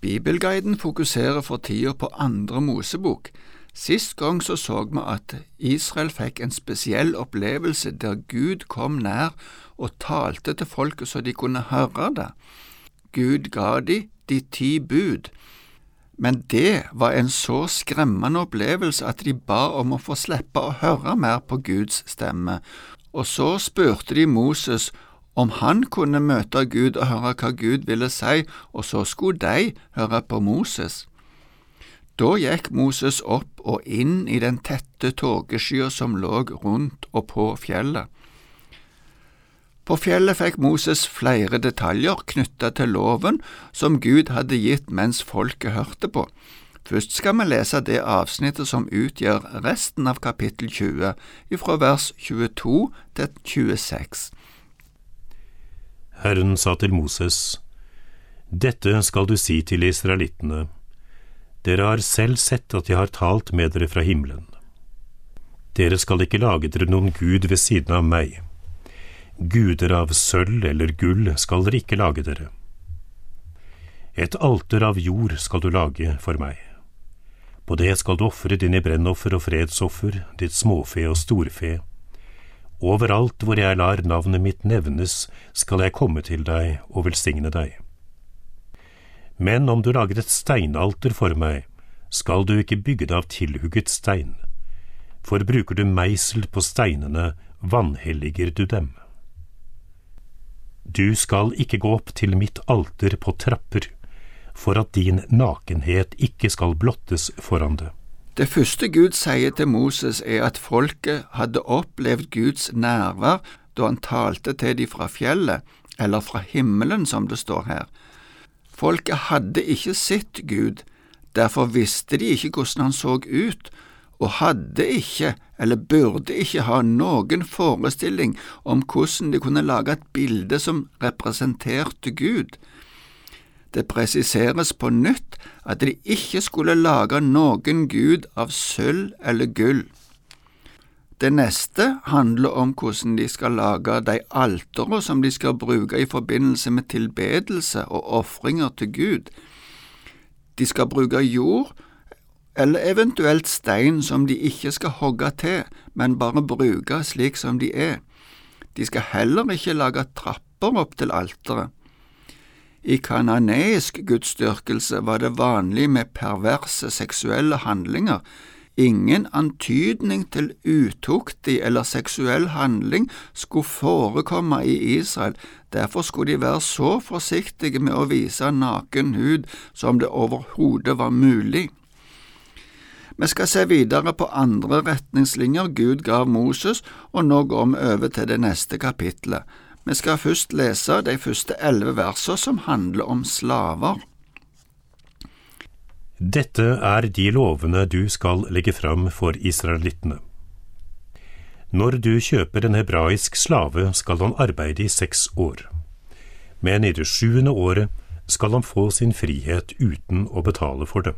Bibelguiden fokuserer for tida på andre Mosebok. Sist gang så så vi at Israel fikk en spesiell opplevelse der Gud kom nær og talte til folket så de kunne høre det. Gud ga de de ti bud, men det var en så skremmende opplevelse at de ba om å få slippe å høre mer på Guds stemme, og så spurte de Moses om han kunne møte Gud og høre hva Gud ville si, og så skulle de høre på Moses. Da gikk Moses opp og inn i den tette tåkeskya som lå rundt og på fjellet. På fjellet fikk Moses flere detaljer knyttet til loven som Gud hadde gitt mens folket hørte på. Først skal vi lese det avsnittet som utgjør resten av kapittel 20, ifra vers 22 til 26. Herren sa til Moses, Dette skal du si til israelittene, dere har selv sett at jeg har talt med dere fra himmelen. Dere skal ikke lage dere noen gud ved siden av meg. Guder av sølv eller gull skal dere ikke lage dere. Et alter av jord skal du lage for meg. På det skal du ofre dine brennoffer og fredsoffer, ditt småfe og storfe, Overalt hvor jeg lar navnet mitt nevnes, skal jeg komme til deg og velsigne deg. Men om du lager et steinalter for meg, skal du ikke bygge det av tilhugget stein, for bruker du meisel på steinene, vanhelliger du dem. Du skal ikke gå opp til mitt alter på trapper, for at din nakenhet ikke skal blottes foran det. Det første Gud sier til Moses, er at folket hadde opplevd Guds nærvær da han talte til dem fra fjellet, eller fra himmelen, som det står her. Folket hadde ikke sett Gud, derfor visste de ikke hvordan han så ut, og hadde ikke, eller burde ikke ha noen forestilling om hvordan de kunne lage et bilde som representerte Gud. Det presiseres på nytt at de ikke skulle lage noen gud av sølv eller gull. Det neste handler om hvordan de skal lage de altere som de skal bruke i forbindelse med tilbedelse og ofringer til Gud. De skal bruke jord eller eventuelt stein som de ikke skal hogge til, men bare bruke slik som de er. De skal heller ikke lage trapper opp til alteret. I kananeisk gudsdyrkelse var det vanlig med perverse seksuelle handlinger. Ingen antydning til utuktig eller seksuell handling skulle forekomme i Israel, derfor skulle de være så forsiktige med å vise naken hud som det overhodet var mulig. Vi skal se videre på andre retningslinjer Gud gav Moses, og nå går vi over til det neste kapitlet. Vi skal først lese de første elleve versene som handler om slaver. Dette er de lovene du skal legge fram for israelittene. Når du kjøper en hebraisk slave, skal han arbeide i seks år, men i det sjuende året skal han få sin frihet uten å betale for det.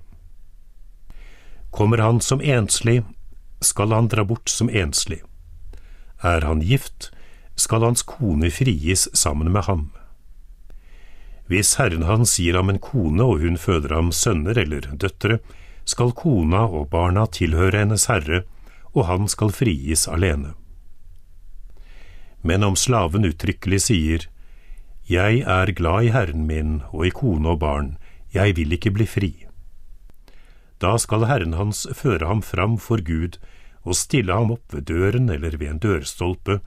Kommer han som enslig, skal han dra bort som enslig. Er han gift, skal hans kone frigis sammen med ham. Hvis herren hans gir ham en kone og hun føder ham sønner eller døtre, skal kona og barna tilhøre hennes herre, og han skal frigis alene. Men om slaven uttrykkelig sier, Jeg er glad i herren min og i kone og barn, jeg vil ikke bli fri. Da skal herren hans føre ham fram for Gud og stille ham opp ved døren eller ved en dørstolpe,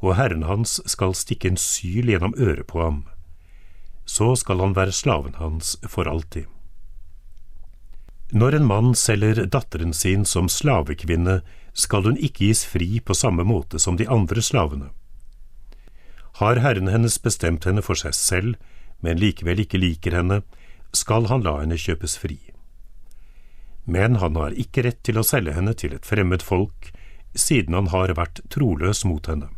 og herren hans skal stikke en syl gjennom øret på ham. Så skal han være slaven hans for alltid. Når en mann selger datteren sin som slavekvinne, skal hun ikke gis fri på samme måte som de andre slavene. Har herren hennes bestemt henne for seg selv, men likevel ikke liker henne, skal han la henne kjøpes fri. Men han har ikke rett til å selge henne til et fremmed folk, siden han har vært troløs mot henne.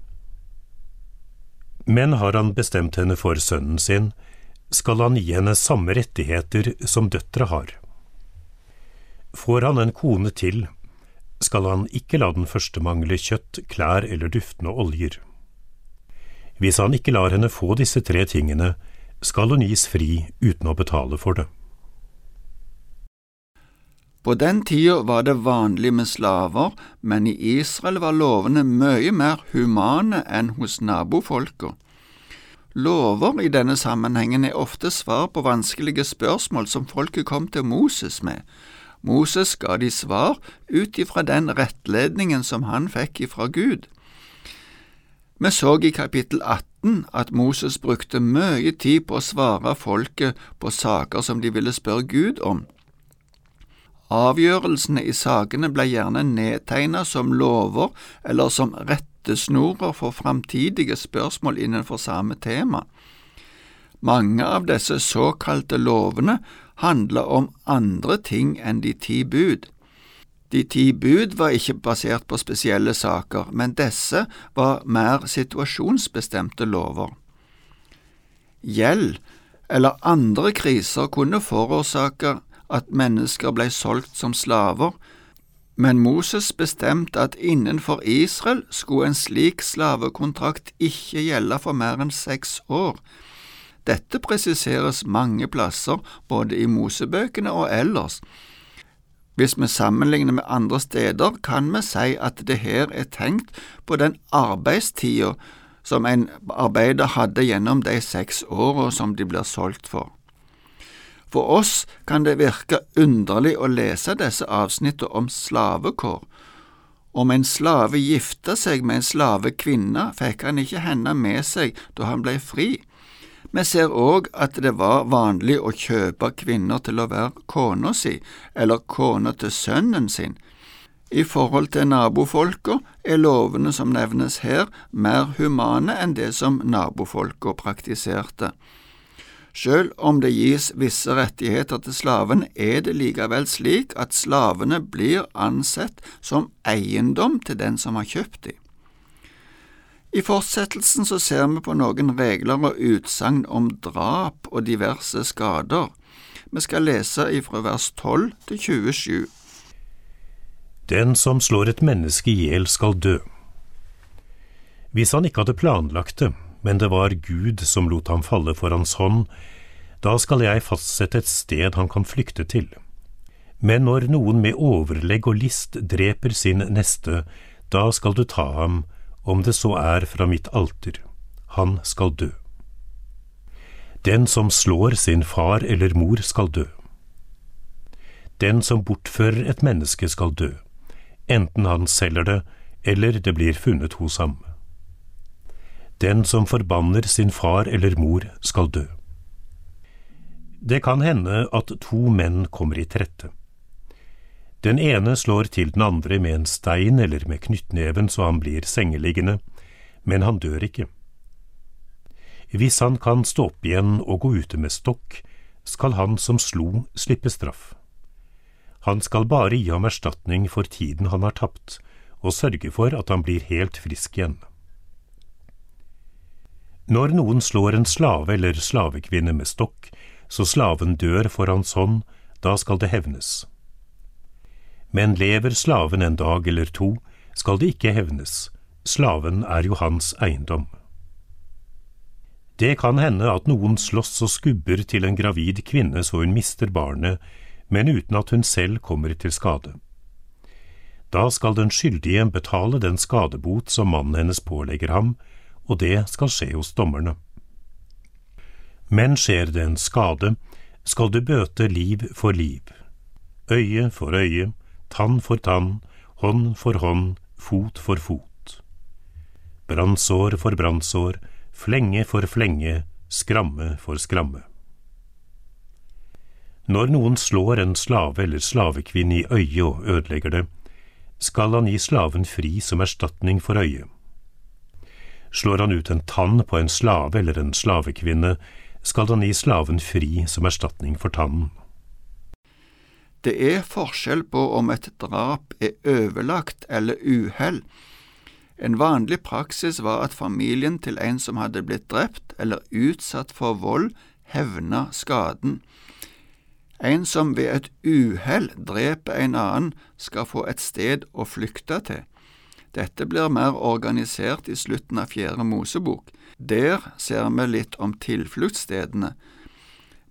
Men har han bestemt henne for sønnen sin, skal han gi henne samme rettigheter som døtre har. Får han en kone til, skal han ikke la den første mangle kjøtt, klær eller duftende oljer. Hvis han ikke lar henne få disse tre tingene, skal hun gis fri uten å betale for det. På den tida var det vanlig med slaver, men i Israel var lovene mye mer humane enn hos nabofolka. Lover i denne sammenhengen er ofte svar på vanskelige spørsmål som folket kom til Moses med. Moses ga de svar ut ifra den rettledningen som han fikk ifra Gud. Vi så i kapittel 18 at Moses brukte mye tid på å svare folket på saker som de ville spørre Gud om. Avgjørelsene i sakene ble gjerne nedtegnet som lover eller som rettesnorer for framtidige spørsmål innenfor samme tema. Mange av disse såkalte lovene handler om andre ting enn de ti bud. De ti bud var ikke basert på spesielle saker, men disse var mer situasjonsbestemte lover. Gjeld eller andre kriser kunne forårsake at mennesker ble solgt som slaver, men Moses bestemte at innenfor Israel skulle en slik slavekontrakt ikke gjelde for mer enn seks år. Dette presiseres mange plasser, både i Mosebøkene og ellers. Hvis vi sammenligner med andre steder, kan vi si at det her er tenkt på den arbeidstida som en arbeider hadde gjennom de seks åra som de blir solgt for. For oss kan det virke underlig å lese disse avsnittene om slavekår. Om en slave gifta seg med en slavekvinne, fikk han ikke henne med seg da han ble fri. Vi ser òg at det var vanlig å kjøpe kvinner til å være kona si, eller kona til sønnen sin. I forhold til nabofolka er lovene som nevnes her, mer humane enn det som nabofolka praktiserte. Selv om det gis visse rettigheter til slaven, er det likevel slik at slavene blir ansett som eiendom til den som har kjøpt dem. I fortsettelsen så ser vi på noen regler og utsagn om drap og diverse skader. Vi skal lese ifra vers 12 til 27. Den som slår et menneske i hjel skal dø. Hvis han ikke hadde planlagt det, men det var Gud som lot ham falle for hans hånd, da skal jeg fastsette et sted han kan flykte til. Men når noen med overlegg og list dreper sin neste, da skal du ta ham, om det så er fra mitt alter. Han skal dø. Den som slår sin far eller mor, skal dø. Den som bortfører et menneske, skal dø, enten han selger det eller det blir funnet hos ham. Den som forbanner sin far eller mor, skal dø. Det kan hende at to menn kommer i trette. Den ene slår til den andre med en stein eller med knyttneven så han blir sengeliggende, men han dør ikke. Hvis han kan stå opp igjen og gå ute med stokk, skal han som slo, slippe straff. Han skal bare gi ham erstatning for tiden han har tapt, og sørge for at han blir helt frisk igjen. Når noen slår en slave eller slavekvinne med stokk, så slaven dør for hans hånd, da skal det hevnes. Men lever slaven en dag eller to, skal det ikke hevnes, slaven er jo hans eiendom. Det kan hende at noen slåss og skubber til en gravid kvinne så hun mister barnet, men uten at hun selv kommer til skade. Da skal den skyldige betale den skadebot som mannen hennes pålegger ham, og det skal skje hos dommerne. Men skjer det en skade, skal du bøte liv for liv, øye for øye, tann for tann, hånd for hånd, fot for fot. Brannsår for brannsår, flenge for flenge, skramme for skramme. Når noen slår en slave eller slavekvinne i øyet og ødelegger det, skal han gi slaven fri som erstatning for øyet. Slår han ut en tann på en slave eller en slavekvinne, skal han gi slaven fri som erstatning for tannen. Det er forskjell på om et drap er øvelagt eller uhell. En vanlig praksis var at familien til en som hadde blitt drept eller utsatt for vold, hevna skaden. En som ved et uhell dreper en annen, skal få et sted å flykte til. Dette blir mer organisert i slutten av Fjerde Mosebok. Der ser vi litt om tilfluktsstedene.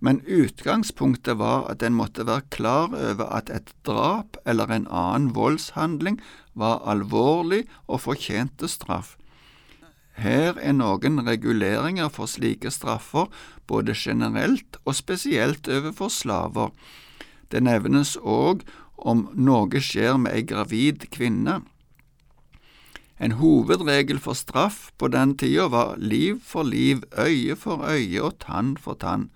men utgangspunktet var at en måtte være klar over at et drap eller en annen voldshandling var alvorlig og fortjente straff. Her er noen reguleringer for slike straffer, både generelt og spesielt overfor slaver. Det nevnes òg om noe skjer med ei gravid kvinne. En hovedregel for straff på den tida var liv for liv, øye for øye og tann for tann.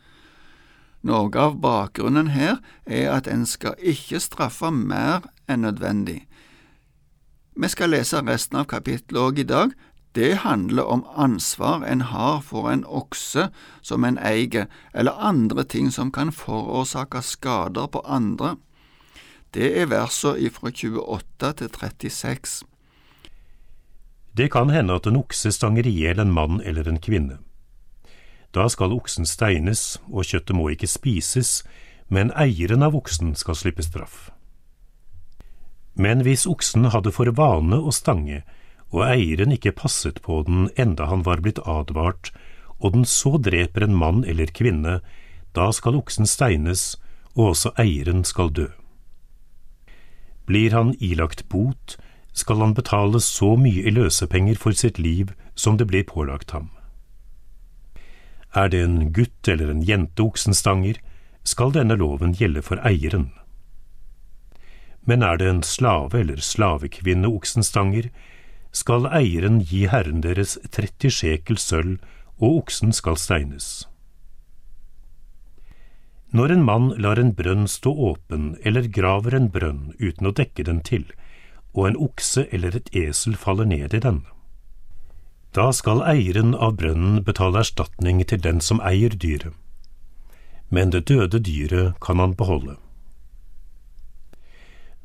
Noe av bakgrunnen her er at en skal ikke straffe mer enn nødvendig. Vi skal lese resten av kapittelet òg i dag. Det handler om ansvar en har for en okse som en eier, eller andre ting som kan forårsake skader på andre. Det er versene fra 28 til 36. Det kan hende at en okse stanger i hjel en mann eller en kvinne. Da skal oksen steines, og kjøttet må ikke spises, men eieren av oksen skal slippe straff. Men hvis oksen hadde for vane å stange, og eieren ikke passet på den enda han var blitt advart, og den så dreper en mann eller kvinne, da skal oksen steines, og også eieren skal dø. Blir han ilagt bot, skal han betale så mye i løsepenger for sitt liv som det blir pålagt ham. Er det en gutt eller en jente oksenstanger, skal denne loven gjelde for eieren. Men er det en slave eller slavekvinne oksenstanger, skal eieren gi herren deres 30 sjekel sølv, og oksen skal steines. Når en mann lar en brønn stå åpen eller graver en brønn uten å dekke den til, og en okse eller et esel faller ned i den, da skal eieren av brønnen betale erstatning til den som eier dyret, men det døde dyret kan han beholde.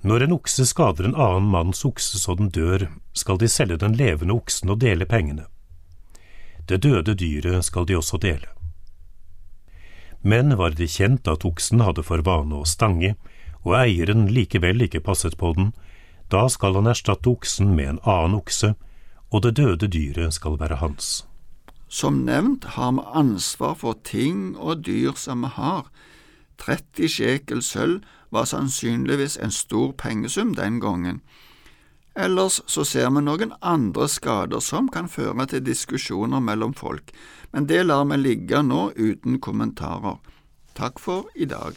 Når en okse skader en annen manns okse så den dør, skal de selge den levende oksen og dele pengene. Det døde dyret skal de også dele. Men var det kjent at oksen hadde for vane å stange, og eieren likevel ikke passet på den, da skal han erstatte oksen med en annen okse, og det døde dyret skal være hans. Som nevnt har vi ansvar for ting og dyr som vi har. 30 sjekel sølv var sannsynligvis en stor pengesum den gangen. Ellers så ser vi noen andre skader som kan føre til diskusjoner mellom folk, men det lar vi ligge nå uten kommentarer. Takk for i dag.